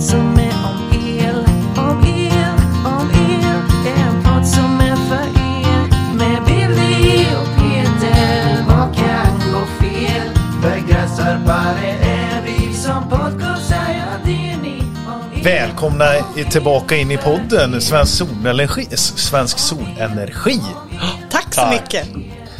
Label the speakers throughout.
Speaker 1: podd som är om el, om el, om el. Det är en podd som är för er. Med Billy och Peter. Vad kan gå fel? Begränsarbare är vi som podcastar. Ja, det är ni. om el.
Speaker 2: Välkomna tillbaka in i podden Svensk Solenergi. Svensk Solenergi.
Speaker 3: Tack så
Speaker 2: Tack.
Speaker 3: mycket.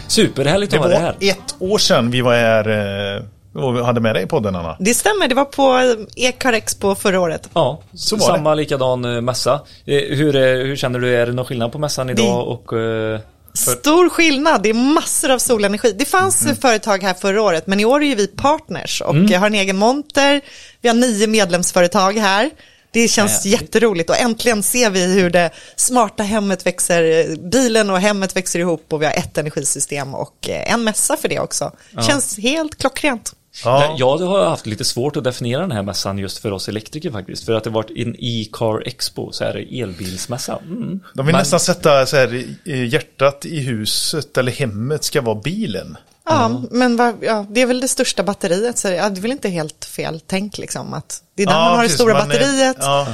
Speaker 4: Superhärligt
Speaker 2: Det
Speaker 4: att ha dig
Speaker 2: var
Speaker 4: här.
Speaker 2: ett år sedan vi var här eh, och vi hade med dig i podden Anna.
Speaker 3: Det stämmer, det var på Ekar Expo förra året.
Speaker 4: Ja,
Speaker 2: Så var
Speaker 4: samma likadan eh, mässa. Eh, Hur, eh, hur känner du, är det någon skillnad på mässan idag
Speaker 3: Det-
Speaker 4: och... eh,
Speaker 3: Stor skillnad, det är massor av solenergi. Det fanns
Speaker 2: Mm.
Speaker 3: företag här förra året, men i år är ju vi partners och jag har en egen monter. Vi har nio medlemsföretag här. Det känns
Speaker 4: Härligt.
Speaker 3: jätteroligt och äntligen ser vi hur det smarta hemmet växer, bilen och hemmet växer ihop och vi har ett energisystem och eh, en mässa för det också. Känns helt klockrent.
Speaker 2: Ja.
Speaker 4: Jag har haft lite svårt att definiera den här mässan just för oss elektriker faktiskt. För att det varit en e-car expo, så är det elbilsmässa. Mm.
Speaker 2: De vill
Speaker 4: Men-
Speaker 2: nästan sätta så här, eh, hjärtat i huset eller hemmet ska vara bilen.
Speaker 3: Ja, men vad, ja, det är väl det största batteriet, så ja, det är väl inte helt fel tänk liksom. Att det är där man har det
Speaker 2: precis,
Speaker 3: stora
Speaker 2: man, eh,
Speaker 3: batteriet.
Speaker 2: Ja.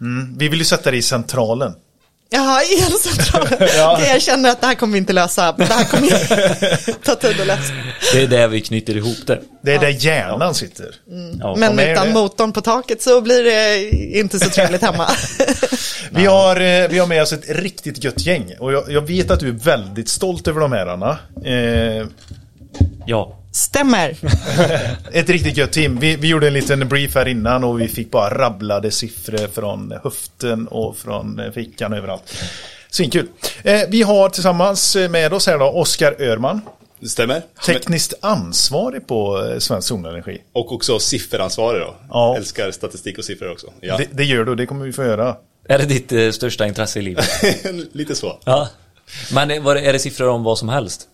Speaker 2: Mm. Vi vill ju sätta det i centralen.
Speaker 3: Jaha, elcentralen. Jag känner att det här kommer vi inte lösa. Det här kommer ta tid att lösa.
Speaker 4: Det är där vi knyter ihop det.
Speaker 2: Det är där hjärnan sitter.
Speaker 4: Ja.
Speaker 3: Men
Speaker 2: med
Speaker 3: utan
Speaker 2: det.
Speaker 3: motorn på taket så blir det inte så trevligt hemma.
Speaker 2: Vi har, eh, vi har med oss ett riktigt gött gäng. Och jag, jag vet att du är väldigt stolt över de här Anna. Eh,
Speaker 4: ja.
Speaker 3: Stämmer.
Speaker 2: Ett riktigt gött team. Vi, vi gjorde en liten brief här innan och vi fick bara rabblade siffror från höften och från eh, fickan överallt. Svinkul. Eh, vi har tillsammans med oss här då Oskar Örman.
Speaker 5: Det stämmer.
Speaker 2: Tekniskt ansvarig på eh, Svensk Solenergi.
Speaker 5: Och också sifferansvarig då.
Speaker 2: Ja.
Speaker 5: Älskar statistik och siffror också. Ja.
Speaker 2: Det, det gör du det kommer vi få göra.
Speaker 4: Är det ditt eh, största intresse i livet?
Speaker 5: Lite så.
Speaker 4: ja. Men eh, det, är det siffror om vad som helst?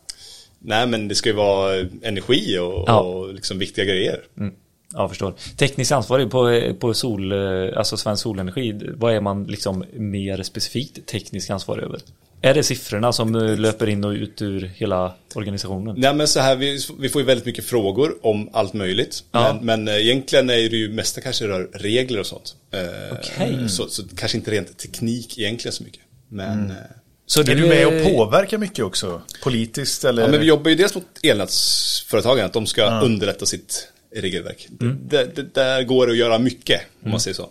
Speaker 5: Nej men det ska ju vara energi och,
Speaker 4: Ja.
Speaker 5: och liksom viktiga grejer.
Speaker 4: Mm. Ja, förstår. Tekniskt ansvarig på, på sol, alltså Svensk Solenergi, vad är man liksom mer specifikt tekniskt ansvarig över? Är det siffrorna som eh, löper in och ut ur hela organisationen?
Speaker 5: Nej men så här, vi, vi får ju väldigt mycket frågor om allt möjligt.
Speaker 4: Ja.
Speaker 5: Men, men eh, egentligen är det ju mesta kanske rör regler och sånt. Eh,
Speaker 4: Okej.
Speaker 5: så, så kanske inte rent teknik egentligen så mycket. Men, eh,
Speaker 4: Så
Speaker 2: Är du med och påverkar mycket också? Politiskt eller?
Speaker 5: ja, men vi jobbar ju dels mot elnätsföretagen, att de ska underlätta sitt regelverk.
Speaker 4: Mm.
Speaker 5: Det, det, där går det att göra mycket, om man säger så.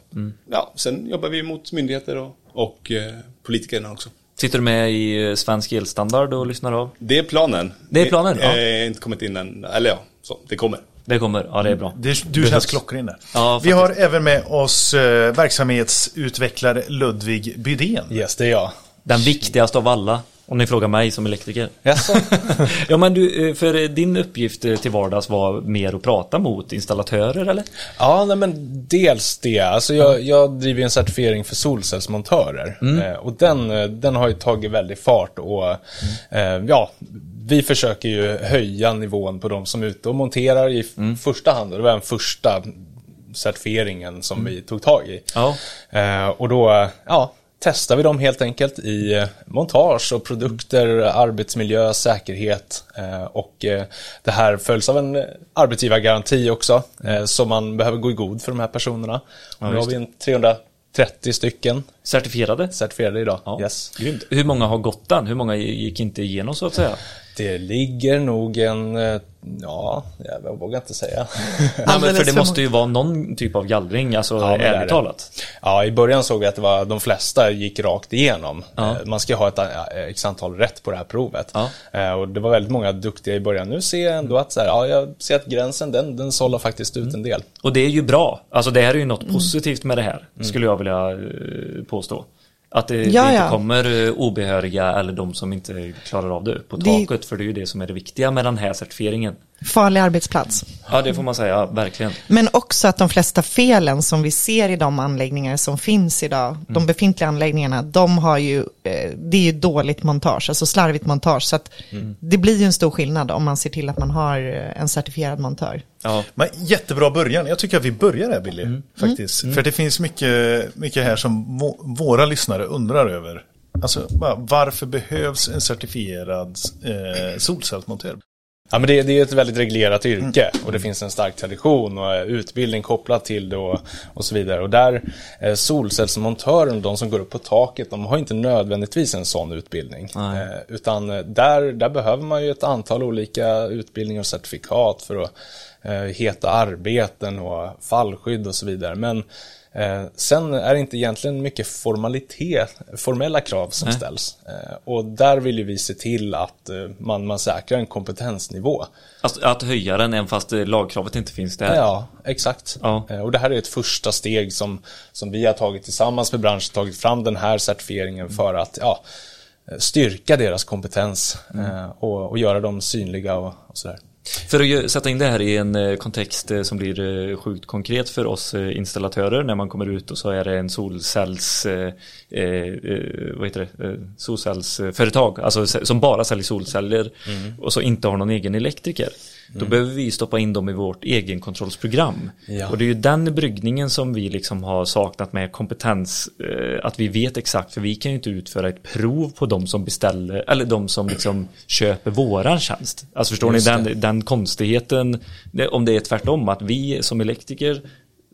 Speaker 5: Ja, sen jobbar vi mot myndigheter och, och eh, politikerna också.
Speaker 4: Sitter du med i eh, Svensk Elstandard och lyssnar av?
Speaker 5: Det är planen.
Speaker 4: Det är planen, ja.
Speaker 5: Det har inte kommit in än, eller ja, så, det kommer.
Speaker 4: Det kommer, ja det är bra.
Speaker 2: Det, du känns klockren där.
Speaker 4: Ja,
Speaker 2: vi har även med oss eh, verksamhetsutvecklare Ludvig Bydén.
Speaker 6: Yes, det är jag.
Speaker 4: Den viktigaste av alla, om ni frågar mig som elektriker. Ja men du, eh, för din uppgift eh, till vardags var mer att prata mot installatörer eller?
Speaker 6: ja, nej, men dels det. Alltså jag, jag driver en certifiering för solcellsmontörer. Eh, och den, eh, den har ju tagit väldigt fart och eh, ja, vi försöker ju höja nivån på de som är ute och monterar i f- första hand. Det var den första certifieringen som vi tog tag i.
Speaker 4: Ja.
Speaker 6: Eh, och då, eh, ja, testar vi dem helt enkelt i eh, montage och produkter, arbetsmiljö, säkerhet. Eh, och eh, det här följs av en arbetsgivargaranti också, så man behöver gå i god för de här personerna. Och nu har vi en 330 stycken
Speaker 4: Certifierade?
Speaker 6: certifierade idag.
Speaker 4: Ja,
Speaker 6: Yes.
Speaker 4: grymt. Hur många har gått den? Hur många gick inte igenom så att säga?
Speaker 6: Det ligger nog en, eh, ja, jag vågar inte säga.
Speaker 4: Nej, men för det måste ju vara någon typ av gallring, alltså
Speaker 6: Ja,
Speaker 4: ärligt talat.
Speaker 6: Ja, i början såg jag att det var, de flesta gick rakt igenom.
Speaker 4: Ja.
Speaker 6: Eh, Man ska ha ett eh, x antal rätt på det här provet.
Speaker 4: Ja.
Speaker 6: Och det var väldigt många duktiga i början. Nu ser jag ändå att så här, ja, jag ser att gränsen, den, den sållar faktiskt ut en del.
Speaker 4: Och det är ju bra. Alltså det här är ju något
Speaker 3: Mm.
Speaker 4: positivt med det här, skulle jag vilja påstå. Att det,
Speaker 3: Ja,
Speaker 4: det inte
Speaker 3: ja.
Speaker 4: kommer eh, obehöriga eller de som inte klarar av det på
Speaker 3: Det-
Speaker 4: taket, för det är ju det som är det viktiga med den här certifieringen.
Speaker 3: Farlig arbetsplats.
Speaker 4: Ja, det får man säga, verkligen.
Speaker 3: Men också att de flesta felen som vi ser i de anläggningar som finns idag, de befintliga anläggningarna, de har ju, eh, det är ju dåligt montage, alltså slarvigt montage. Så att det blir ju en stor skillnad om man ser till att man har eh, en certifierad montör.
Speaker 4: Ja.
Speaker 2: Men jättebra början. Jag tycker att vi börjar här Billy. Faktiskt. För det finns mycket, mycket här som våra lyssnare undrar över. Alltså, varför behövs en certifierad eh, solcellsmontör?
Speaker 6: Ja, men det, det är ett väldigt reglerat yrke och det finns en stark tradition och eh, utbildning kopplat till det och, och så vidare. Och där eh, solcellsmontören, de som går upp på taket, de har inte nödvändigtvis en sån utbildning. Eh, utan eh, där, där behöver man ju ett antal olika utbildningar och certifikat för att eh, heta arbeten och fallskydd och så vidare. Men sen är det inte egentligen mycket formalitet, formella krav som
Speaker 4: Nej.
Speaker 6: ställs. Eh, och där vill ju vi se till att eh, man, man säkrar en kompetensnivå.
Speaker 4: Alltså, att höja den även fast eh, lagkravet inte finns där.
Speaker 6: Ja, exakt.
Speaker 4: Ja.
Speaker 6: Eh, Och det här är ett första steg som, som vi har tagit tillsammans med branschen, tagit fram den här certifieringen för att ja, eh, styrka deras kompetens eh, och, och göra dem synliga och, och sådär.
Speaker 4: För att sätta in det här i en eh, kontext eh, som blir eh, sjukt konkret för oss installatörer när man kommer ut och så är det en solcells eh, vad heter det? Solcellsföretag, alltså som bara säljer solceller och så inte har någon egen elektriker. Då behöver vi stoppa in dem i vårt egenkontrollsprogram.
Speaker 6: Ja.
Speaker 4: Och det är ju den bryggningen som vi liksom har saknat med kompetens. Eh, att vi vet exakt, för vi kan ju inte utföra ett prov på de som beställer, eller de som liksom köper våran tjänst. Alltså förstår
Speaker 6: Just
Speaker 4: ni den, den konstigheten, om det är tvärtom, att vi som elektriker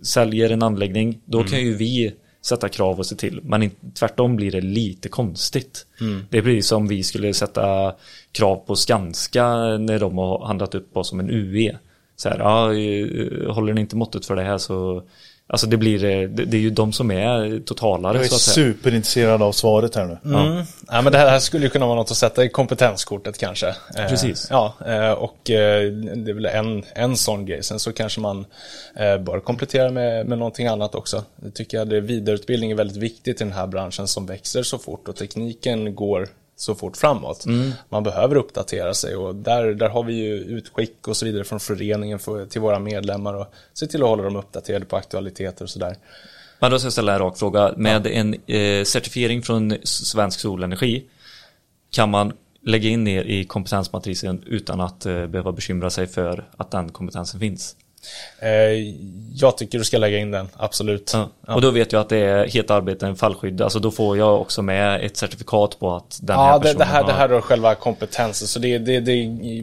Speaker 4: säljer en anläggning, då
Speaker 6: Mm.
Speaker 4: kan ju vi sätta krav och se till. Men tvärtom blir det lite konstigt.
Speaker 6: Mm.
Speaker 4: Det blir som vi skulle sätta krav på Skanska när de har handlat upp oss som en UE. Så här, ja, eh, håller ni inte måttet för det här så Alltså det blir, eh, det, det är ju de som är totalare
Speaker 2: Jag är
Speaker 4: så att säga.
Speaker 2: superintresserad av svaret här nu.
Speaker 6: Mm. Ja, men det här skulle ju kunna vara något att sätta i kompetenskortet kanske. Eh,
Speaker 4: Precis.
Speaker 6: Ja, eh, och det är väl en, en sån grej. Sen så kanske man bör komplettera med, med någonting annat också. Det tycker jag det vidareutbildning är väldigt viktigt i den här branschen som växer så fort och tekniken går så fort framåt. Man behöver uppdatera sig och där, där har vi ju utskick och så vidare från föreningen för, till våra medlemmar och se till att hålla dem uppdaterade på aktualiteter och sådär.
Speaker 4: Men då ska jag ställa en rak fråga. Med en eh, certifiering från Svensk Solenergi kan man lägga in er i kompetensmatrisen utan att eh, behöva bekymra sig för att den kompetensen finns?
Speaker 6: Eh, jag tycker du ska lägga in den, absolut.
Speaker 4: Ja. Och då vet jag att det är het arbeten, fallskydd. Alltså då får jag också med ett certifikat på att den här
Speaker 6: Ja, det,
Speaker 4: personen
Speaker 6: det, här,
Speaker 4: har...
Speaker 6: det här är själva kompetensen. Så det, det, det,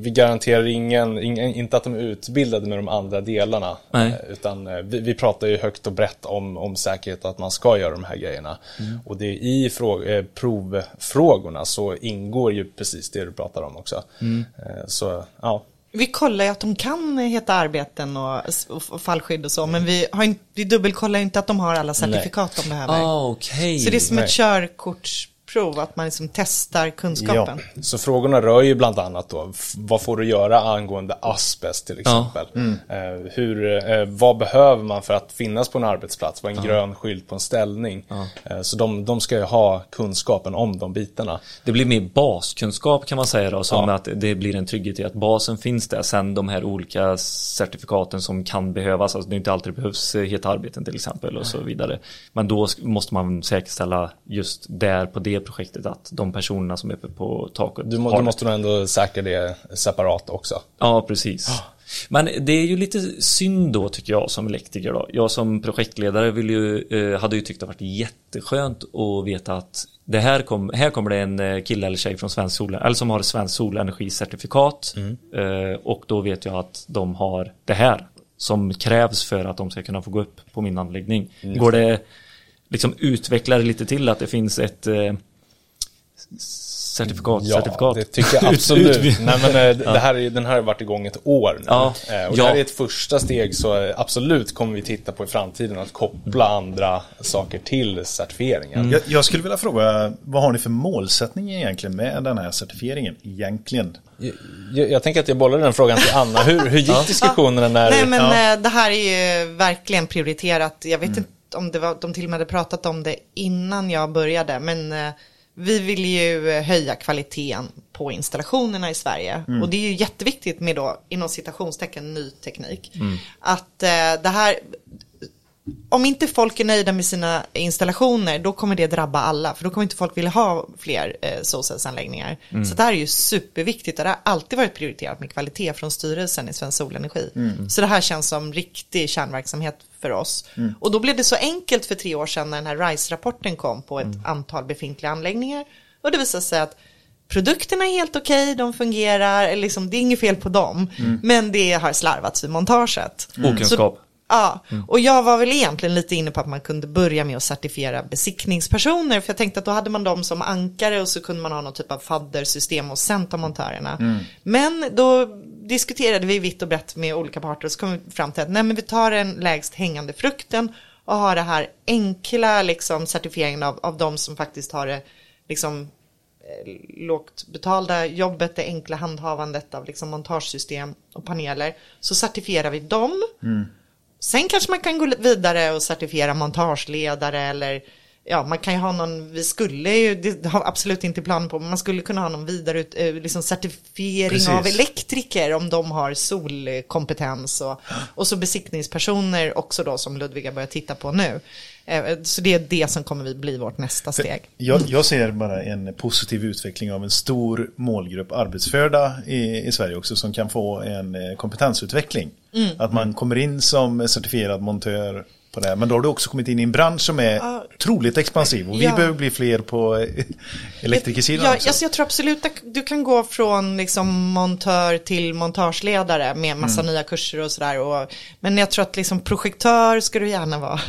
Speaker 6: vi garanterar ingen, ingen, inte att de är utbildade med de andra delarna.
Speaker 4: Nej.
Speaker 6: Eh, Utan eh, vi, vi pratar ju högt och brett om, om säkerhet och att man ska göra de här grejerna.
Speaker 4: Mm.
Speaker 6: Och det i frå, eh, provfrågorna så ingår ju precis det du pratar om också.
Speaker 4: Mm.
Speaker 6: Så ja,
Speaker 3: Vi kollar ju att de kan heta arbeten och, och fallskydd och så, men vi, har inte, vi dubbelkollar inte att de har alla certifikat de behöver.
Speaker 4: Ah, okej.
Speaker 3: Så det är som
Speaker 6: nej.
Speaker 3: ett körkortsprov, att man liksom testar kunskapen.
Speaker 6: Så frågorna rör ju bland annat då, vad får du göra angående asbest till exempel? Eh, hur, eh, vad behöver man för att finnas på en arbetsplats? Vad är en grön skylt på en ställning? Eh, så de, de ska ju ha kunskapen om de bitarna.
Speaker 4: Det blir mer baskunskap kan man säga då, som
Speaker 6: Ja.
Speaker 4: att det blir en trygghet i att basen finns där. Sen de här olika certifikaten som kan behövas, alltså det är inte alltid det behövs eh, heta arbeten till exempel och så vidare. Men då måste man säkerställa just där på det projektet att de personerna som är uppe på taket
Speaker 6: Du, må, du
Speaker 4: det.
Speaker 6: måste nog ändå säkra det separat också.
Speaker 4: Ja, precis. Men det är ju lite synd då tycker jag som elektriker då. Jag som projektledare vill ju, eh, hade ju tyckt det varit jätteskönt att veta att det här, kom, här kommer det en eh, kille eller tjej från Svensk Sol, eller som har Svensk Solenergicertifikat eh, och då vet jag att de har det här som krävs för att de ska kunna få gå upp på min anläggning. Går det liksom utveckla det lite till att det finns ett certifikat,
Speaker 6: Ja,
Speaker 4: certifikat.
Speaker 6: det tycker jag
Speaker 4: Ut-
Speaker 6: absolut.
Speaker 4: ut-
Speaker 6: Nej, men, eh, det här är, den här har varit igång ett år nu.
Speaker 4: Ja.
Speaker 6: Eh, Och
Speaker 4: Ja.
Speaker 6: det här är ett första steg så eh, absolut kommer vi titta på i framtiden att koppla andra saker till certifieringen.
Speaker 2: Jag, jag skulle vilja fråga, vad har ni för målsättning egentligen med den här certifieringen? Egentligen?
Speaker 6: Jag, jag tänker att jag bollar den frågan till Anna. Hur, hur gick diskussionerna när...
Speaker 3: Nej men
Speaker 2: Ja.
Speaker 3: det här är ju verkligen prioriterat. Jag vet inte om det var, de till och med hade pratat om det innan jag började. Men eh, vi vill ju eh, höja kvaliteten på installationerna i Sverige. Och det är ju jätteviktigt med då, inom citationstecken, ny teknik. Att eh, det här, om inte folk är nöjda med sina installationer, då kommer det drabba alla. För då kommer inte folk vilja ha fler eh, solcellsanläggningar. Så det här är ju superviktigt och det har alltid varit prioriterat med kvalitet från styrelsen i Svensk Solenergi. Så det här känns som riktig kärnverksamhet för oss. Och då blev det så enkelt för tre år sedan när den här RISE-rapporten kom på ett antal befintliga anläggningar. Och det visade sig att produkterna är helt okej, de fungerar, liksom, det är inget fel på dem.
Speaker 2: Mm.
Speaker 3: Men det har slarvats vid montaget.
Speaker 4: Okunskap.
Speaker 3: Så, ja, och jag var väl egentligen lite inne på att man kunde börja med att certifiera besiktningspersoner. För jag tänkte att då hade man dem som ankare och så kunde man ha någon typ av faddersystem och sen ta montörerna. Men då diskuterade vi vitt och brett med olika parter och så kom vi fram till att nej men vi tar den lägst hängande frukten och har det här enkla liksom certifieringen av, av de som faktiskt har det liksom eh, lågt betalda jobbet, det enkla handhavandet av liksom montagesystem och paneler. Så certifierar vi dem. Sen kanske man kan gå vidare och certifiera montageledare eller ja, man kan ju ha någon, vi skulle ju, det har absolut inte planer på, men man skulle kunna ha någon vidare ut, eh, liksom certifiering
Speaker 2: Precis.
Speaker 3: av elektriker om de har solkompetens och, och så besiktningspersoner också då som Ludvig börjar titta på nu. Eh, Så det är det som kommer bli vårt nästa steg.
Speaker 2: Jag, jag ser bara en positiv utveckling av en stor målgrupp arbetsförda i, i Sverige också som kan få en eh, kompetensutveckling.
Speaker 3: Mm.
Speaker 2: Att man kommer in som certifierad montör på det här. Men då har du också kommit in i en bransch som är
Speaker 3: Ja.
Speaker 2: otroligt expansiv och vi
Speaker 3: Ja.
Speaker 2: behöver bli fler på eh, elektrikersidan
Speaker 3: Ja,
Speaker 2: också.
Speaker 3: alltså jag tror absolut att du kan gå från liksom montör till montageledare med massa
Speaker 2: Mm.
Speaker 3: nya kurser och sådär. Men jag tror att liksom projektör ska du gärna vara.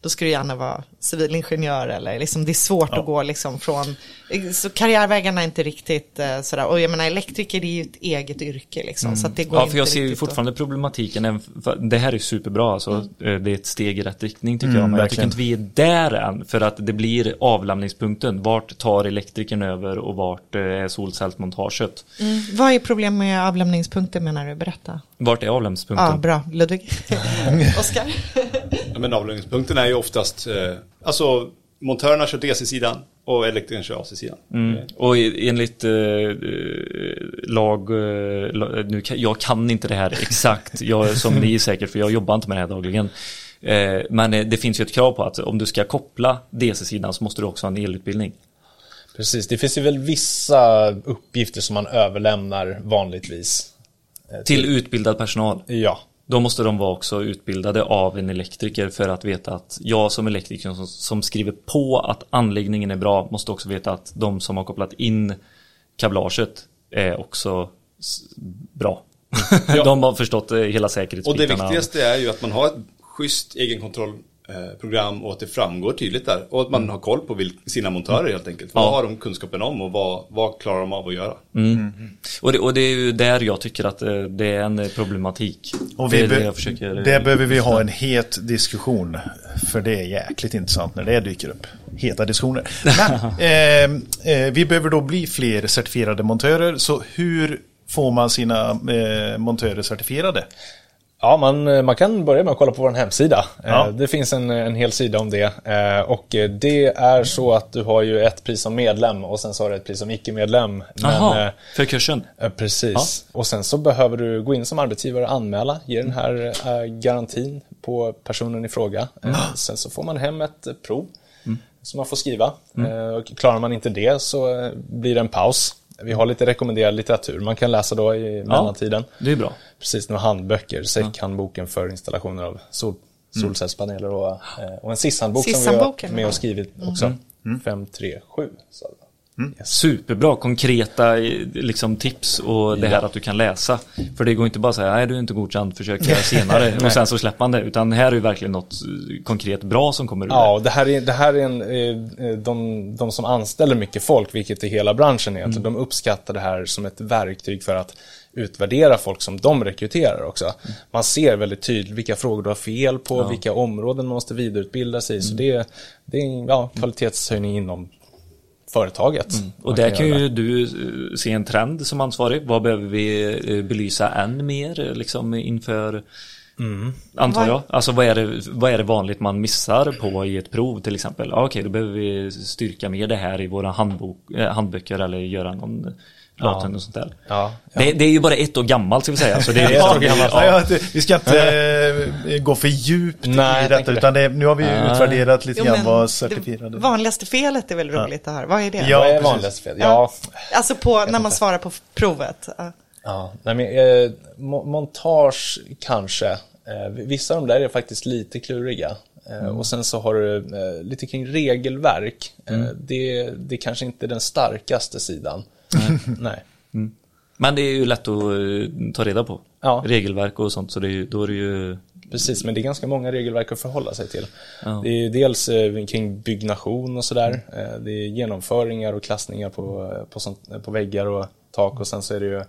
Speaker 3: Då ska du gärna vara civilingenjör eller liksom det är svårt att gå liksom från, så karriärvägarna är inte riktigt eh, sådär. Och jag menar elektriker är ju ett eget yrke liksom. Så att det går
Speaker 4: Ja, för jag ser ju
Speaker 3: riktigt att-
Speaker 4: fortfarande problematiken. Det här är superbra, alltså. Eh, det är ett steg i rätt riktning tycker
Speaker 2: Mm,
Speaker 4: jag. Men jag tycker
Speaker 2: verkligen.
Speaker 4: inte vi är där än. För att det blir avlämningspunkten. Vart tar elektrikern över och vart eh, är solcellsmontaget?
Speaker 3: Mm. Vad är problem med avlämningspunkter menar du? Berätta.
Speaker 4: Vart är avlämningspunkten?
Speaker 3: Ja, bra. Ludvig. Oskar.
Speaker 5: Ja, men avläggningspunkten är ju oftast, eh, alltså montörerna kör DC-sidan och elektrikern kör AC-sidan.
Speaker 4: Mm. Och i- enligt eh, eh, lag, eh, la- nu kan, jag kan inte det här exakt, jag, som ni är säkert, för jag jobbar inte med det här dagligen. Eh, men eh, det finns ju ett krav på att om du ska koppla DC-sidan så måste du också ha en elutbildning.
Speaker 6: Precis, det finns ju väl vissa uppgifter som man överlämnar vanligtvis. eh,
Speaker 4: Till utbildad personal.
Speaker 6: Ja,
Speaker 4: Då måste de vara också utbildade av en elektriker för att veta att jag som elektriker som, som skriver på att anläggningen är bra måste också veta att de som har kopplat in kablaget är också bra. de har förstått eh, hela
Speaker 5: Och det
Speaker 4: säkerhetsbitarna.
Speaker 5: viktigaste är ju att man har ett schysst egenkontrollprogram och att det framgår tydligt där. Och att man har koll på sina montörer helt enkelt. Vad
Speaker 4: Ja.
Speaker 5: har de kunskapen om och vad, vad klarar de av att göra?
Speaker 4: Och, det, och det är ju där jag tycker att eh, det är en problematik.
Speaker 2: Och
Speaker 4: det
Speaker 2: vi
Speaker 4: det
Speaker 2: be-
Speaker 4: jag försöker
Speaker 2: där behöver vi ha en het diskussion. För det är jäkligt intressant när det dyker upp. Heta diskussioner. Men, eh, eh, vi behöver då bli fler certifierade montörer. Så hur får man sina eh, montörer certifierade?
Speaker 6: Ja, man, man kan börja med att kolla på vår hemsida.
Speaker 2: Ja.
Speaker 6: Eh, Det finns en, en hel sida om det. Eh, Och eh, det är så att du har ju ett pris som medlem och sen så har du ett pris som icke-medlem.
Speaker 4: Jaha,
Speaker 6: eh,
Speaker 4: för kursen.
Speaker 6: eh, Precis. Och sen så behöver du gå in som arbetsgivare och anmäla, ge den här eh, garantin på personen i fråga. Eh, Sen så får man hem ett eh, prov som man får skriva. Eh, Och klarar man inte det så eh, blir det en paus. Vi har lite rekommenderad litteratur man kan läsa då i mellantiden.
Speaker 4: Det är bra.
Speaker 6: Precis, några handböcker. SEC-handboken för installationer av sol, solcellspaneler och, eh, och en SIS-handbok som vi har med
Speaker 3: ja.
Speaker 6: och skrivit också. 537. Så. Yes.
Speaker 4: Superbra konkreta liksom, tips och det här att du kan läsa. För det går inte bara att säga nej du är inte godkänd, försök senare och sen så släpper man det. Utan här är ju verkligen något eh, konkret bra som kommer ur
Speaker 6: Ja,
Speaker 4: det.
Speaker 6: här är, det här är en, eh, eh, de, de som anställer mycket folk, vilket är hela branschen egentligen, de uppskattar det här som ett verktyg för att utvärdera folk som de rekryterar också. Man ser väldigt tydligt vilka frågor du har fel på, vilka områden man måste vidareutbilda sig i. Så det, det är en ja, kvalitetshöjning inom företaget.
Speaker 4: Och där kan ju du eh, se en trend som ansvarig. Vad behöver vi eh, belysa än mer eh, liksom inför Antar
Speaker 3: Vad-
Speaker 4: jag. Alltså vad är, det, vad är det vanligt man missar på i ett prov till exempel? Ja, Okej, då behöver vi styrka mer det här i våra handbok, handböcker eller göra någon datum och sånt där.
Speaker 6: Ja,
Speaker 4: Det, det är ju bara ett år gammalt ska vi säga. Så det är liksom,
Speaker 6: gammalt.
Speaker 2: Ja,
Speaker 4: ja,
Speaker 2: ja, vi ska inte eh, gå för djupt
Speaker 6: Nej,
Speaker 2: i detta. Utan det, nu har vi ju utvärderat lite
Speaker 3: Jo,
Speaker 2: grann vad
Speaker 3: det
Speaker 2: certifierade...
Speaker 3: vanligaste felet är väl roligt det här. Vad är det?
Speaker 2: Ja,
Speaker 6: Vad är
Speaker 2: precis.
Speaker 6: vanligast fel? Ja,
Speaker 3: Alltså på, när man svarar på provet. Ja.
Speaker 6: Ja, nej men, eh, mo- montage kanske. Eh, vissa av de där är faktiskt lite kluriga. Eh, Och sen så har du eh, lite kring regelverk. Eh, det, det kanske inte är den starkaste sidan. Nej.
Speaker 4: Men det är ju lätt att eh, ta reda på.
Speaker 6: Ja.
Speaker 4: Regelverk och sånt, så det är, då är det ju...
Speaker 6: Precis, men det är ganska många regelverk att förhålla sig till.
Speaker 4: Ja.
Speaker 6: Det är dels eh, kring byggnation och sådär. Eh, det är genomföringar och klassningar på, på, sånt, på väggar och tak och sen så är det ju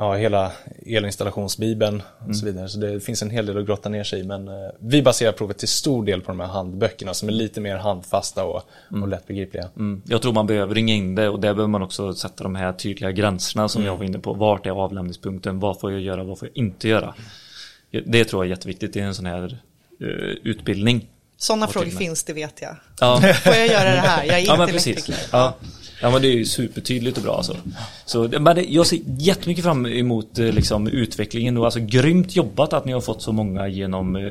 Speaker 6: ja, hela elinstallationsbibeln och så vidare. Så det finns en hel del att grotta ner sig i. Men eh, vi baserar provet till stor del på de här handböckerna som är lite mer handfasta och, och lättbegripliga.
Speaker 4: Mm. Jag tror man behöver ringa in det och där behöver man också sätta de här tydliga gränserna som jag var inne på. Vart är avlämningspunkten? Vad får jag göra? Vad får jag inte göra? Det tror jag är jätteviktigt i en sån här eh, utbildning.
Speaker 3: Sådana frågor finns, det vet jag.
Speaker 4: Ja,
Speaker 3: Får jag göra det här? Jag är
Speaker 4: ja
Speaker 3: inte elektriker.
Speaker 4: Ja. Ja, men det är ju supertydligt och bra alltså. Så, men det, jag ser jättemycket fram emot eh, liksom, utvecklingen och alltså grymt jobbat att ni har fått så många genom eh,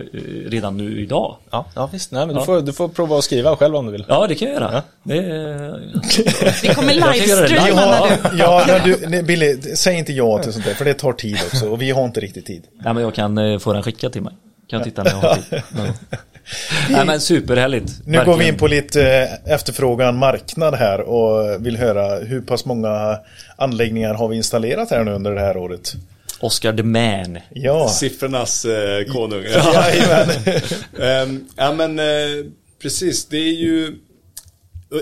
Speaker 4: redan nu idag.
Speaker 6: Ja, ja visst. Nej, men du, får, du får prova att skriva själv om du vill.
Speaker 4: Ja, det kan jag göra. Det, är-
Speaker 3: Vi kommer
Speaker 4: Jag
Speaker 3: livestreama när du...
Speaker 2: Ja, när du, nej, Billy, säg inte ja till sånt där, för det tar tid också och vi har inte riktigt tid.
Speaker 4: Nej, men jag kan eh, få den skickad till mig. Kan titta när jag har tid. Ja. Nej, men superhärligt.
Speaker 2: Nu går vi
Speaker 4: Verkligen.
Speaker 2: in på lite eh, efterfrågan marknad här och vill höra hur pass många anläggningar har vi installerat här nu under det här året?
Speaker 4: Oscar the Man.
Speaker 2: Ja,
Speaker 5: Siffrornas eh, konung.
Speaker 2: Jajamän.
Speaker 5: Ehm, ja men eh, precis, det är ju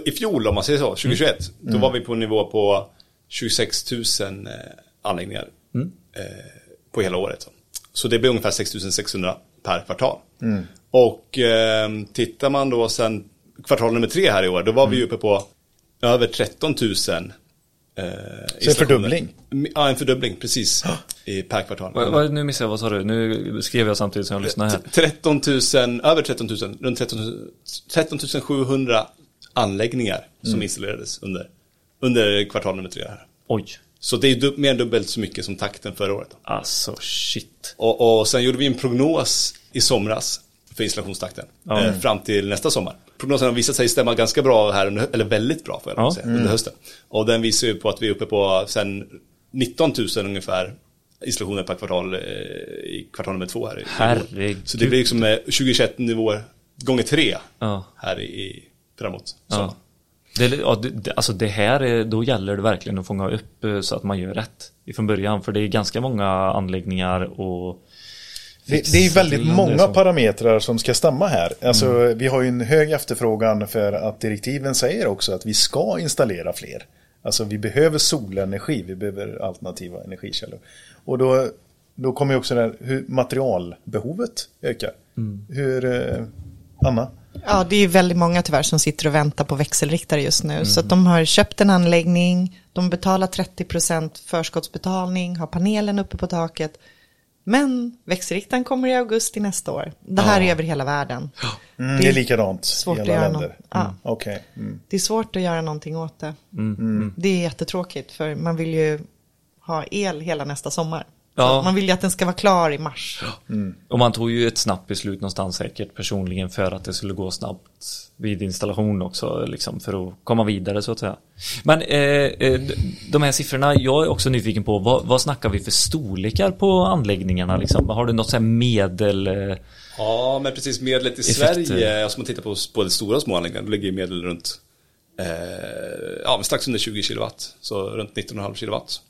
Speaker 5: i fjol om man säger så, 2021, då var vi på en nivå på 26 000 eh, anläggningar eh, på hela året. Så. så det blir ungefär 6 600 per kvartal. Och eh, tittar man då sen kvartal nummer tre här i år, då var vi uppe på över 13 000 eh,
Speaker 2: Så en fördubbling?
Speaker 5: Ja, en fördubbling, precis. I, per kvartal.
Speaker 4: Vad, vad, nu missade jag, vad sa du? Nu skrev jag samtidigt som jag lyssnade här.
Speaker 5: 13 000, över 13 000, runt 13, 000 13 700 anläggningar som installerades under, under kvartal nummer tre här.
Speaker 4: Oj.
Speaker 5: Så det är mer än dubbelt så mycket som takten förra året.
Speaker 4: Alltså shit.
Speaker 5: Och, och sen gjorde vi en prognos i somras för installationstakten eh, fram till nästa sommar. Prognosen har visat sig stämma ganska bra här, under, eller väldigt bra får jag
Speaker 4: Ja.
Speaker 5: säga, under hösten. Och den visar ju på att vi är uppe på sen 19 000 ungefär installationer per kvartal eh, i kvartal nummer två här. i-.
Speaker 4: Herregud.
Speaker 5: Så det blir liksom eh, 2021 nivåer gånger tre
Speaker 4: Ja.
Speaker 5: här i, framåt. Så.
Speaker 4: Ja. Det, ja, det, alltså det här, är, då gäller det verkligen att fånga upp eh, så att man gör rätt ifrån början. För det är ganska många anläggningar och
Speaker 2: Det, det är väldigt många parametrar som ska stämma här. Alltså, Vi har ju en hög efterfrågan för att direktiven säger också att vi ska installera fler. Alltså vi behöver solenergi, vi behöver alternativa energikällor. Och då, då kommer ju också det här hur materialbehovet ökar. Hur, eh, Anna?
Speaker 3: Ja, det är väldigt många tyvärr som sitter och väntar på växelriktare just nu. Så att de har köpt en anläggning, de betalar 30% förskottsbetalning, har panelen uppe på taket. Men växelriktaren kommer i augusti nästa år. Det här är över hela världen.
Speaker 2: Mm, det är likadant
Speaker 3: svårt
Speaker 2: i
Speaker 3: att
Speaker 2: alla
Speaker 3: göra
Speaker 2: länder.
Speaker 3: Ja.
Speaker 2: Mm, Okej. Mm.
Speaker 3: Det är svårt att göra någonting åt det. Det är jättetråkigt för man vill ju ha el hela nästa sommar.
Speaker 4: Ja.
Speaker 3: Man vill ju att den ska vara klar i mars.
Speaker 4: Och man tog ju ett snabbt beslut någonstans säkert personligen för att det skulle gå snabbt vid installation också, liksom för att komma vidare så att säga. Men eh, eh, de här siffrorna, jag är också nyfiken på, vad, vad snackar vi för storlekar på anläggningarna liksom? Har du något så här medel? Eh,
Speaker 5: Ja, men precis medlet i
Speaker 4: Effekter.
Speaker 5: Sverige, alltså om man tittar på både stora och små anläggningar, då ligger medel runt eh, ja, strax under 20 kilowatt. Så runt 19,5 kilowatt.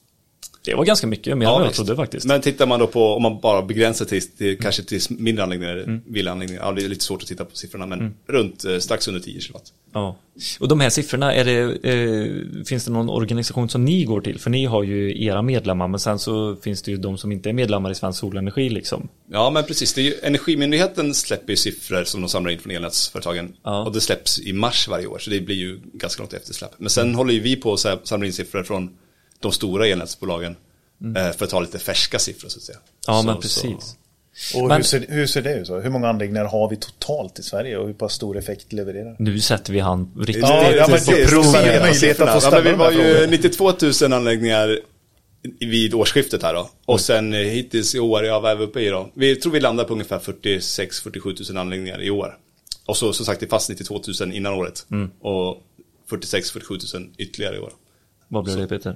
Speaker 4: Det var ganska mycket, mer än vad jag trodde faktiskt.
Speaker 5: Men tittar man då på, om man bara begränsar till, till kanske till mindre anläggningar, villaanläggningar, ja det är lite svårt att titta på siffrorna, men runt eh, strax under 10 kilowatt.
Speaker 4: Ja. Och de här siffrorna, är det, eh, finns det någon organisation som ni går till? För ni har ju era medlemmar, men sen så finns det ju de som inte är medlemmar i Svensk Solenergi liksom.
Speaker 5: Ja, men precis. Det är ju, Energimyndigheten släpper ju siffror som de samlar in från elnätsföretagen.
Speaker 4: Ja.
Speaker 5: Och det släpps i mars varje år, så det blir ju ganska långt eftersläpp. Men sen håller ju vi på att samla in siffror från de stora elnätsbolagen. eh, För att ta lite färska siffror så att säga.
Speaker 4: Ja,
Speaker 5: så,
Speaker 4: men
Speaker 5: Så,
Speaker 4: precis.
Speaker 2: Och
Speaker 4: Men-
Speaker 2: hur, ser, hur ser det ut? Så? Hur många anläggningar har vi totalt i Sverige och hur pass stor effekt levererar?
Speaker 4: Nu sätter vi han riktigt
Speaker 2: Ja, ja, men
Speaker 5: så siffrorna.
Speaker 2: ställa
Speaker 5: ja, Vi var ju
Speaker 2: frågorna.
Speaker 5: 92 000 anläggningar vid årsskiftet här då. Och sen eh, hittills i år, ja vad är vi uppe i då? Vi tror vi landar på ungefär 46-47 000 anläggningar i år. Och så som sagt det fast 92 000 innan året. Och 46-47 000 ytterligare i år.
Speaker 4: Vad blir det Peter?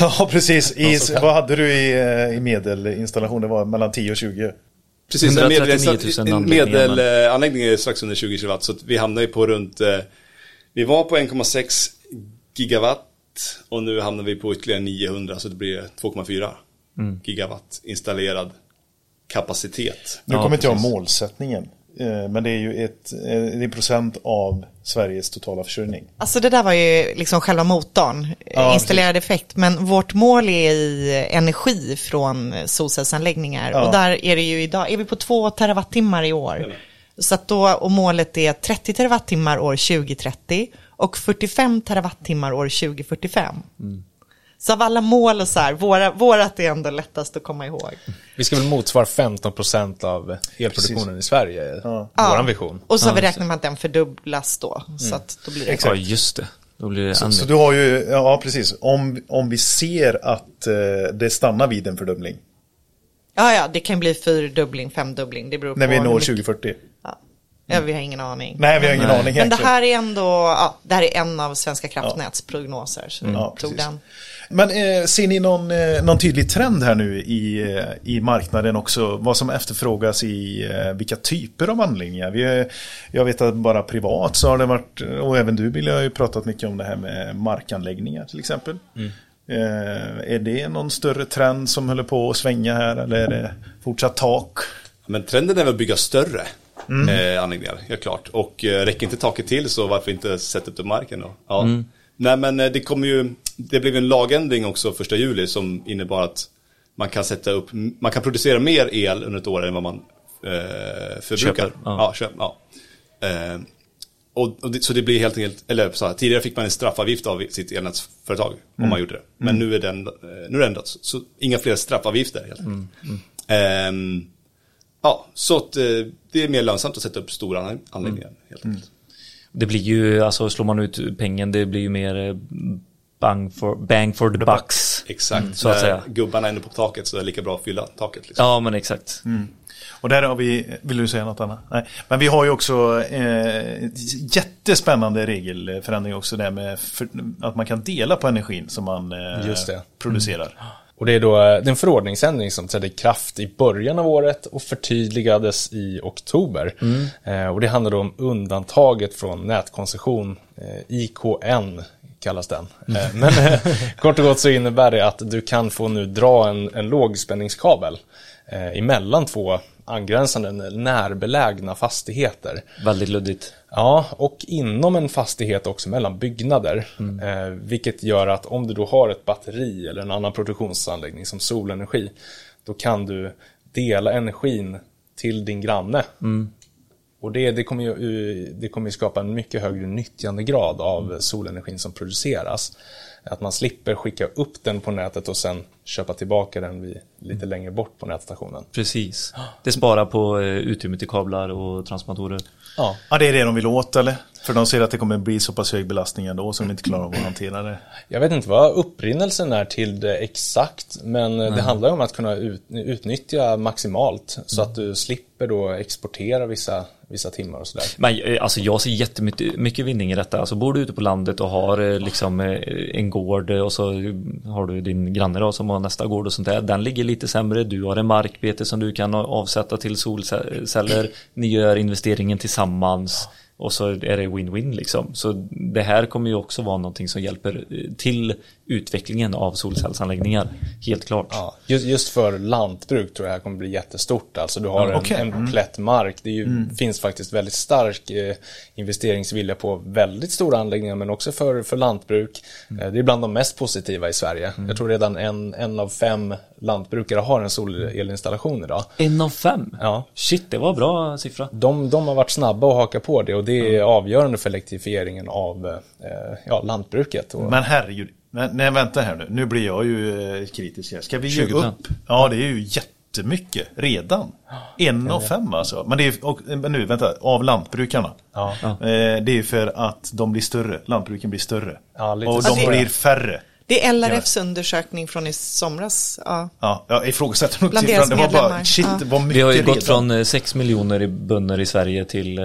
Speaker 2: Ja, precis. I, vad hade du i, eh, i medelinstallation? Det var mellan 10 och 20.
Speaker 5: Precis, en
Speaker 4: 139 000
Speaker 5: medel- medelanläggning är strax under 20 kilowatt. Så att vi hamnar ju på runt, eh, vi var på 1,6 gigawatt och nu hamnar vi på ytterligare 900 så det blir 2,4 gigawatt installerad kapacitet.
Speaker 2: Nu
Speaker 4: Ja,
Speaker 2: kommer inte jag målsättningen. Eh, Men det är ju ett, eh, det är procent av Sveriges totala försörjning.
Speaker 3: Alltså det där var ju liksom själva motorn,
Speaker 2: Ja,
Speaker 3: installerad effekt. Men vårt mål är i energi från solcellsanläggningar.
Speaker 2: Ja.
Speaker 3: Och där är det ju idag, är vi på två terawattimmar i år. Så att då, och målet är 30 terawattimmar år 2030 och 45 terawattimmar år 2045. Så av alla mål och så här, våra, vårat är ändå lättast att komma ihåg.
Speaker 6: Vi ska väl motsvara 15% av elproduktionen i Sverige, våran vision.
Speaker 3: Och så har vi räknat med att den fördubblas då. Så att då blir det
Speaker 4: Ja, just det. Det
Speaker 2: Så, så du har ju, ja precis, om, om vi ser att eh, det stannar vid en fördubbling.
Speaker 3: Ja, ja, det kan bli fyrdubbling, femdubbling. Det beror
Speaker 2: När
Speaker 3: på
Speaker 2: vi
Speaker 3: hur
Speaker 2: når
Speaker 3: mycket-
Speaker 2: 2040.
Speaker 3: Ja. ja, vi har ingen aning.
Speaker 2: Nej, vi har ingen
Speaker 4: Nej.
Speaker 2: aning
Speaker 3: Men det
Speaker 2: egentligen.
Speaker 3: här är ändå, ja, det här är en av Svenska kraftnäts prognoser. Så
Speaker 2: Ja,
Speaker 3: jag tror
Speaker 2: precis.
Speaker 3: den.
Speaker 2: Men eh, ser ni någon, eh, någon tydlig trend här nu i, eh, i marknaden också? Vad som efterfrågas i eh, vilka typer av anläggningar? Vi, är- jag vet att bara privat så har det varit, och även du Billy har ju pratat mycket om det här med markanläggningar till exempel. Eh, är det någon större trend som håller på att svänga här eller är det fortsatt tak?
Speaker 5: Men trenden är väl att bygga större eh, anläggningar, helt klart. Och eh, räcker inte taket till så varför inte sätta upp det marken då? Ja. Nej men eh, det kommer ju, det blev en lagändring också första juli som innebar att man kan sätta upp, man kan producera mer el under ett år än vad man eh, förbrukar.
Speaker 4: Köper, ja.
Speaker 5: ja. köp, ja. Eh, och, och det, så det blir helt enkelt, eller så här, tidigare fick man en straffavgift av sitt elnätsföretag om man gjorde det. Men nu är den, eh, nu är det ändrat. Så, inga fler straffavgifter helt enkelt. Ehm, ja, så att eh, det är mer lönsamt att sätta upp stora anlägg- anläggningar helt enkelt.
Speaker 4: Det blir ju, alltså slår man ut pengen, det blir ju mer eh, bang for, bang for the bucks.
Speaker 5: Exakt,
Speaker 4: så att säga.
Speaker 5: gubbarna är inne på taket så är det lika bra att fylla taket. Liksom.
Speaker 4: Ja, men exakt.
Speaker 2: Och där har vi, vill du säga något annat? Nej. Men vi har ju också eh, jättespännande regelförändring också där med för, att man kan dela på energin som man eh,
Speaker 6: Just det. Och det är då eh, det är en förordningsändring som trädde i kraft i början av året och förtydligades i oktober. Eh, och det handlar då om undantaget från nätkoncession, eh, IKN kallas den. Eh, men kort och gott så innebär det att du kan få nu dra en, en lågspänningskabel emellan två angränsande närbelägna fastigheter.
Speaker 4: Väldigt luddigt.
Speaker 6: Ja, och inom en fastighet också mellan byggnader. Eh, vilket gör att om du då har ett batteri eller en annan produktionsanläggning som solenergi, då kan du dela energin till din granne. Och det, det, kommer ju, eh, det kommer ju skapa en mycket högre nyttjandegrad av solenergin som produceras. Att man slipper skicka upp den på nätet och sen köpa tillbaka den vid, lite längre bort på nätstationen.
Speaker 4: Precis. Det sparar på eh, utrymmet i kablar och transformatorer.
Speaker 6: Ja,
Speaker 2: Ja, det är det de vill åt eller? För de ser att det kommer bli så pass hög belastning ändå så de inte klarar av att hantera det.
Speaker 6: Jag vet inte vad upprinnelsen är till det exakt, men det handlar om att kunna ut, utnyttja maximalt så att du slipper då exportera vissa, vissa timmar och sådär.
Speaker 4: Men eh, alltså jag ser jättemycket mycket vinning i detta. Alltså bor du ute på landet och har eh, liksom eh, en gård och så har du din granne då som har nästa gård och sånt där. Den ligger lite sämre. Du har en markbete som du kan avsätta till solceller. Ni gör investeringen tillsammans. Och så är det win-win liksom. Så det här kommer ju också vara någonting som hjälper eh, till utvecklingen av solcellsanläggningar. Helt klart.
Speaker 6: Ja, just, just för lantbruk tror jag det här kommer bli jättestort. Alltså du har
Speaker 2: Ja, okej.
Speaker 6: en, en plätt mark. Det ju, finns faktiskt väldigt stark eh, investeringsvilja på väldigt stora anläggningar men också för, för lantbruk. Eh, det är bland de mest positiva i Sverige. Jag tror redan en, en av fem lantbrukare har en solelinstallation idag.
Speaker 4: En av fem?
Speaker 6: Ja.
Speaker 4: Shit, det var bra siffra.
Speaker 6: De, de har varit snabba att haka på det och det är avgörande för elektrifieringen av eh, ja, lantbruket. Och,
Speaker 2: Men herregud, men, nej vänta här nu. Nu blir jag ju eh, kritisk här. Ska vi ge
Speaker 4: 20%?
Speaker 2: upp? Ja, det är ju jättemycket redan. En av fem alltså. Men, det är, och, men nu, vänta, av lantbrukarna.
Speaker 6: Ja.
Speaker 2: Eh, det är för att de blir större. Lantbruken blir större.
Speaker 6: Ja, lite
Speaker 2: och de
Speaker 3: det-
Speaker 2: blir färre.
Speaker 3: Det är LRFs undersökning från i somras. Ja.
Speaker 2: Ja, jag ifrågasätter nog siffran. Det var bara, shit,
Speaker 3: Ja.
Speaker 2: var mycket
Speaker 4: Vi har ju
Speaker 2: redan.
Speaker 4: gått från eh, 6 miljoner i bönder i Sverige till eh,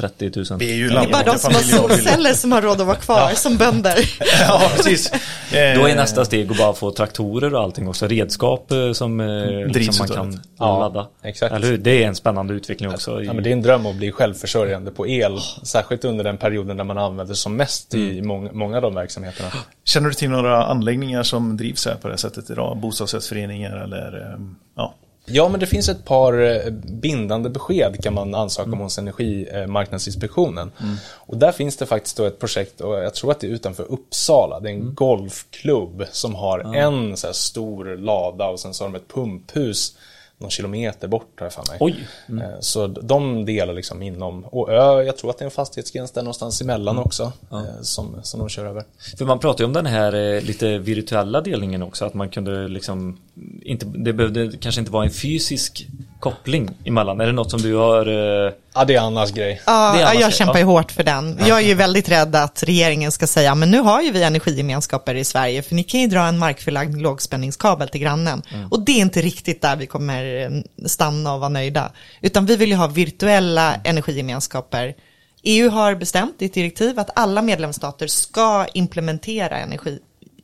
Speaker 4: 30 000.
Speaker 2: Vi är ju
Speaker 3: Det är bara de som har solceller som har råd att vara kvar som bönder.
Speaker 2: Ja, precis. Eh,
Speaker 4: Då är nästa steg att bara få traktorer och allting också, redskap eh, som eh,
Speaker 2: Drivs
Speaker 4: liksom man kan
Speaker 2: det.
Speaker 6: Ja,
Speaker 4: ladda.
Speaker 6: exakt.
Speaker 4: Eller hur? Det är en spännande utveckling också.
Speaker 6: Ja, men det är en dröm att bli självförsörjande på el, särskilt under den perioden när man använder som mest i många, många av de verksamheterna.
Speaker 2: Känner du till några anläggningar som drivs här på det här sättet idag? Bostadsrättsföreningar eller eh, ja.
Speaker 6: Ja, men det finns ett par eh, bindande besked kan man ansöka om hos Energimarknadsinspektionen. Och där finns det faktiskt då ett projekt, och jag tror att det är utanför Uppsala, det är en golfklubb som har en så stor lada och sen så har de ett pumphus någon kilometer bort har för mig.
Speaker 4: Oj.
Speaker 6: Eh, Så de delar liksom inom, och ö, jag tror att det är en fastighetsgräns där någonstans emellan också, eh, som, som de kör över.
Speaker 4: För man pratar ju om den här eh, lite virtuella delningen också, att man kunde liksom inte, det behövde kanske inte vara en fysisk koppling emellan. Är det något som du har eh,
Speaker 6: Ja, det är Annas grej.
Speaker 3: Ja,
Speaker 4: annars
Speaker 3: jag
Speaker 4: det,
Speaker 3: kämpar ju hårt för den. Jag är ju väldigt rädd att regeringen ska säga, men nu har ju vi energigemenskaper i Sverige, för ni kan ju dra en markförlagd lågspänningskabel till grannen. Och det är inte riktigt där vi kommer eh, stanna och vara nöjda. Utan vi vill ju ha virtuella energigemenskaper. EU har bestämt i ett direktiv att alla medlemsstater ska implementera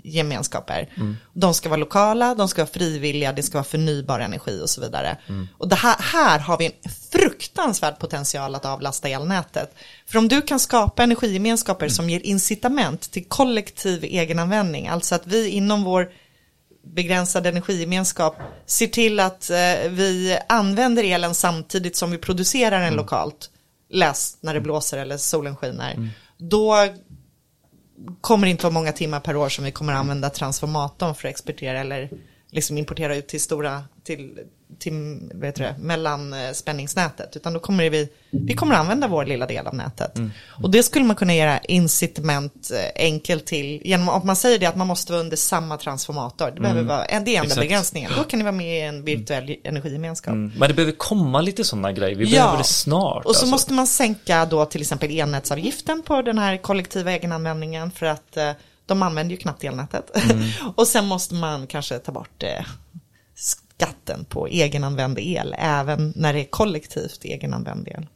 Speaker 3: energigemenskaper. De ska vara lokala, de ska vara frivilliga, det ska vara förnybar energi och så vidare. Och det här, här har vi en fruktansvärd potential att avlasta elnätet. För om du kan skapa energigemenskaper som ger incitament till kollektiv egenanvändning, alltså att vi inom vår begränsad energigemenskap ser till att eh, vi använder elen samtidigt som vi producerar den lokalt. Läs när det blåser eller solen skiner. Då kommer inte vara många timmar per år som vi kommer använda transformatorn för att exportera eller liksom importera ut till stora, till, till vad heter det, mellanspänningsnätet. Utan då kommer vi, vi kommer använda vår lilla del av nätet. Och det skulle man kunna göra incitament eh, enkelt till genom att man säger det att man måste vara under samma transformator. Det, behöver vara, det är enda
Speaker 4: Exakt.
Speaker 3: begränsningen. Då kan ni vara med i en virtuell energigemenskap.
Speaker 4: Mm. Men det behöver komma lite sådana grejer. Vi
Speaker 3: Ja.
Speaker 4: behöver det snart.
Speaker 3: Och så
Speaker 4: alltså.
Speaker 3: måste man sänka då till exempel elnätsavgiften på den här kollektiva egenanvändningen för att eh, de använder ju knappt elnätet.
Speaker 4: Mm.
Speaker 3: och sen måste man kanske ta bort eh, skatten på egenanvänd el även när det är kollektivt egenanvänd el.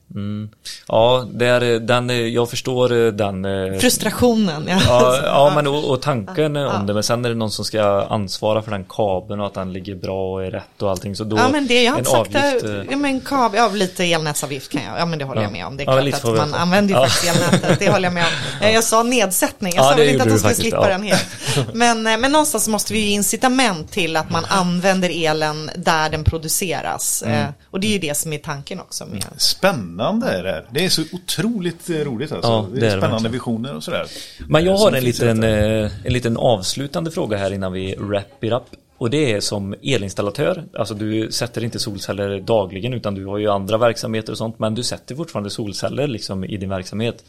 Speaker 4: Ja, det är, den, eh, jag förstår eh, den. eh,
Speaker 3: Frustrationen. Ja.
Speaker 4: Ja, ja men och, och tanken om det, men sen är det någon som ska ansvara för den kabeln och att den ligger bra och är rätt och allting. Så då,
Speaker 3: Ja men det, jag har inte sagt
Speaker 4: avgift, eh,
Speaker 3: ja men kabel, ja lite elnätsavgift kan jag, ja men det håller jag med om. Det är
Speaker 4: Ja,
Speaker 3: klart
Speaker 4: lite
Speaker 3: att man använder ju
Speaker 4: Ja.
Speaker 3: faktiskt elnätet, det håller jag med om. Eh, Jag sa nedsättning, jag
Speaker 4: Ja,
Speaker 3: sa väl inte att de skulle slippa
Speaker 4: ja.
Speaker 3: den helt. Men, eh, men någonstans måste vi ge incitament till att man använder elen där den produceras.
Speaker 4: Mm.
Speaker 3: Eh, Och det är ju det som är tanken också med
Speaker 2: Spännande är det här. Det är så otroligt eh, roligt alltså.
Speaker 4: Ja,
Speaker 2: det
Speaker 4: det
Speaker 2: är
Speaker 4: det
Speaker 2: spännande
Speaker 4: verkligen.
Speaker 2: visioner och sådär.
Speaker 4: Men jag
Speaker 2: Eh,
Speaker 4: har en liten, eh, en liten avslutande fråga här innan vi wrap it up. Och det är som elinstallatör, alltså du sätter inte solceller dagligen utan du har ju andra verksamheter och sånt men du sätter fortfarande solceller liksom i din verksamhet.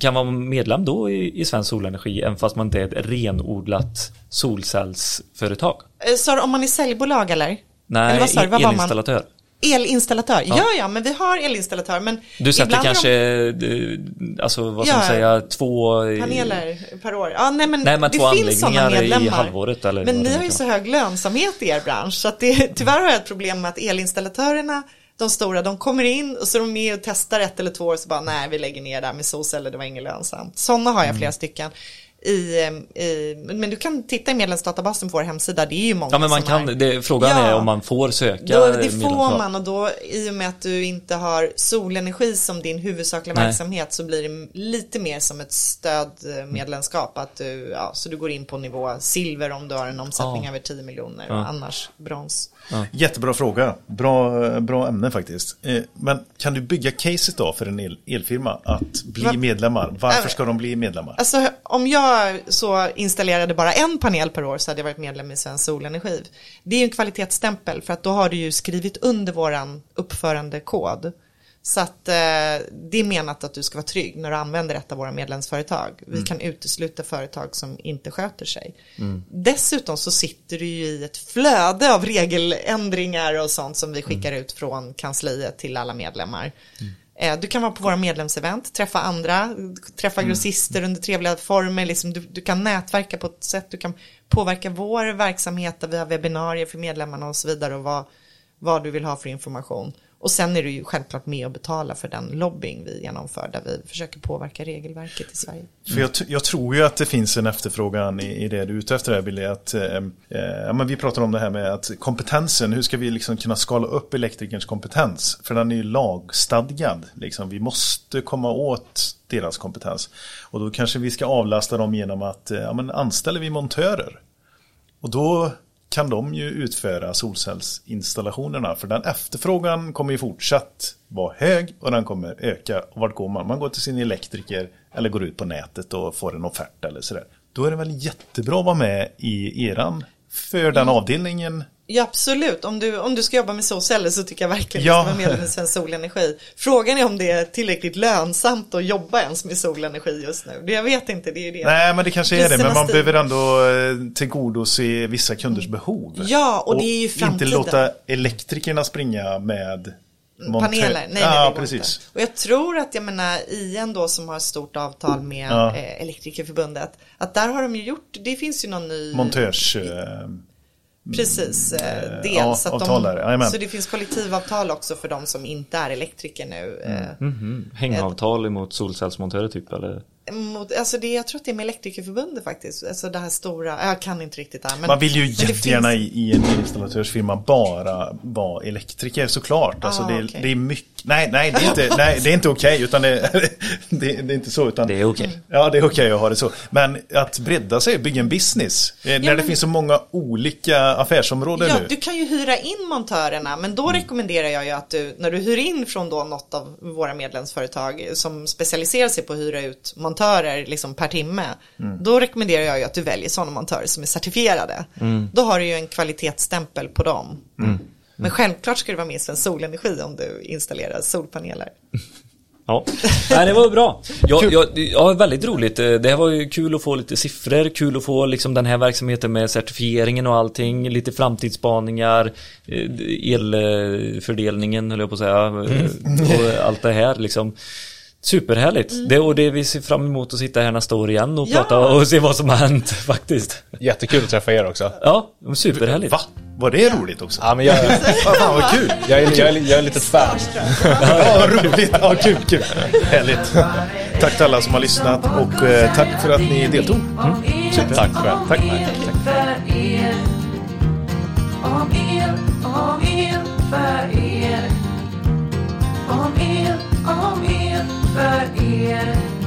Speaker 4: Kan man vara medlem då i, i Svensk Solenergi även fast man inte är ett renodlat solcellsföretag?
Speaker 3: Så om man är säljbolag eller?
Speaker 4: Nej,
Speaker 3: eller vad sa du? Vad var man?
Speaker 4: elinstallatör.
Speaker 3: Elinstallatör, ja. ja men vi har elinstallatör men
Speaker 4: Du sätter
Speaker 3: är de-
Speaker 4: kanske, eh, alltså vad ska man
Speaker 3: Ja.
Speaker 4: säga, två...
Speaker 3: Paneler per år. Ja, nej, men
Speaker 4: Nej, men
Speaker 3: det
Speaker 4: två
Speaker 3: finns sådana
Speaker 4: anläggningar i
Speaker 3: medlemmar.
Speaker 4: halvåret eller
Speaker 3: men ni
Speaker 4: det
Speaker 3: har ju så hög lönsamhet i er bransch. Så att det, tyvärr har jag ett problem med att elinstallatörerna, de stora, de kommer in och så är de med och testar ett eller två år och så bara nej vi lägger ner där med solceller, det var inget lönsamt. Sådana har jag
Speaker 4: Mm.
Speaker 3: flera stycken. I, eh, i, men du kan titta i medlemsdatabasen på vår hemsida, det är ju många
Speaker 4: Ja men man kan,
Speaker 3: är,
Speaker 4: det, frågan
Speaker 3: Ja.
Speaker 4: är om man får söka
Speaker 3: då, det får man och då i och med att du inte har solenergi som din huvudsakliga
Speaker 4: Nej.
Speaker 3: verksamhet så blir det lite mer som ett stödmedlemskap. Att du, ja, så du går in på nivå silver om du har en omsättning
Speaker 4: Ja.
Speaker 3: över 10 miljoner och annars brons.
Speaker 2: Jättebra fråga. Bra, bra ämne faktiskt. Eh, Men kan du bygga caset då för en el, elfirma att bli
Speaker 3: Va-
Speaker 2: medlemmar? Varför
Speaker 3: Äh,
Speaker 2: ska de bli medlemmar?
Speaker 3: Alltså om jag så installerade bara en panel per år så hade jag varit medlem i Svensk Solenergi. Det är en kvalitetsstämpel för att då har du ju skrivit under våran uppförandekod. Så att eh, det är menat att du ska vara trygg när du använder ett av våra medlemsföretag. Vi kan utesluta företag som inte sköter sig. Dessutom så sitter du ju i ett flöde av regeländringar och sånt som vi skickar ut från kansliet till alla medlemmar. Eh, Du kan vara på våra medlemsevent, träffa andra, träffa grossister under trevliga former. Liksom du, du kan nätverka på ett sätt, du kan påverka vår verksamhet där vi har webbinarier för medlemmarna och så vidare och vad, vad du vill ha för information. Och sen är du ju självklart med och betala för den lobbying vi genomför där vi försöker påverka regelverket i Sverige.
Speaker 2: För jag, jag tror ju att det finns en efterfrågan i, i det du är ute efter, här, Billy. Att, eh, eh, men vi pratar om det här med att kompetensen, hur ska vi liksom kunna skala upp elektrikerns kompetens? För den är ju lagstadgad. Liksom. Vi måste komma åt deras kompetens. Och då kanske vi ska avlasta dem genom att eh, ja, men anställer vi montörer. Och då kan de ju utföra solcellsinstallationerna. För den efterfrågan kommer ju fortsatt vara hög och den kommer öka. Och vart går man? Man går till sin elektriker eller går ut på nätet och får en offert eller sådär. Då är det väl jättebra att vara med i eran för den avdelningen.
Speaker 3: Ja absolut, om du, om du ska jobba med solceller så tycker jag verkligen
Speaker 2: Ja.
Speaker 3: att du ska vara medlem i Svensk Solenergi. Frågan är om det är tillräckligt lönsamt att jobba ens med solenergi just nu. Det, jag vet inte, det är ju det.
Speaker 2: Nej, men det kanske är det. Men man behöver ändå eh, tillgodose vissa kunders behov.
Speaker 3: Ja, och det är ju
Speaker 2: Inte
Speaker 3: framtiden.
Speaker 2: låta elektrikerna springa med montör-
Speaker 3: Paneler, nej, nej, det går
Speaker 2: precis.
Speaker 3: Inte. Och jag tror att, jag menar, IN då som har ett stort avtal med
Speaker 2: Ja.
Speaker 3: eh, Elektrikerförbundet, att där har de ju gjort, det finns ju någon ny,
Speaker 2: Montörs... Eh,
Speaker 3: precis, eh, del.
Speaker 2: ja,
Speaker 3: så, att de,
Speaker 2: jajamän.
Speaker 3: så det finns kollektivavtal också för de som inte är elektriker nu. Eh,
Speaker 2: Mm.
Speaker 4: Hängavtal emot solcellsmontörer typ eller?
Speaker 3: mot, alltså det, jag tror att det är med Elektrikerförbundet faktiskt, alltså det här stora, jag kan inte riktigt det här. Men,
Speaker 2: Man vill ju jättegärna
Speaker 3: finns-
Speaker 2: i, i en installatörsfirma bara vara elektriker såklart. Alltså
Speaker 3: Ah,
Speaker 2: det,
Speaker 3: okej.
Speaker 2: det är mycket, nej, nej, det är inte, nej, det är inte okej, utan det, det, det är inte så. Utan,
Speaker 4: Det är okej.
Speaker 2: Ja, det är okej att ha det så. Men att bredda sig, bygga en business, eh, när det
Speaker 3: men-
Speaker 2: finns så många olika affärsområden
Speaker 3: Ja,
Speaker 2: nu.
Speaker 3: du kan ju hyra in montörerna, men då rekommenderar jag ju att du, när du hyr in från då något av våra medlemsföretag som specialiserar sig på att hyra ut montörer liksom per timme, då rekommenderar jag ju att du väljer sådana montörer som är certifierade. Då har du ju en kvalitetsstämpel på dem. Men självklart ska du vara med i Svensk Solenergi om du installerar solpaneler.
Speaker 4: Ja, Nej, det var bra. Ja, ja, ja, väldigt roligt. Det här var ju kul att få lite siffror, kul att få liksom den här verksamheten med certifieringen och allting, lite framtidsspaningar, eh, elfördelningen höll jag på att säga, eh, och allt det här liksom. Superhärligt. Det, och det vi ser fram emot att sitta här nästa år igen och
Speaker 3: Ja.
Speaker 4: prata och se vad som har hänt faktiskt.
Speaker 6: Jättekul att träffa er också.
Speaker 4: Ja, superhärligt.
Speaker 2: Va? Var det roligt också?
Speaker 6: Ja, men jag,
Speaker 2: Ja, fan vad kul!
Speaker 6: jag, är, jag, är, jag är lite fan.
Speaker 2: Ja, vad roligt! Ja, kul, kul! Härligt! Tack till alla som har lyssnat och eh, tack för att ni deltog.
Speaker 6: Tack själv.
Speaker 2: Tack!
Speaker 1: för er.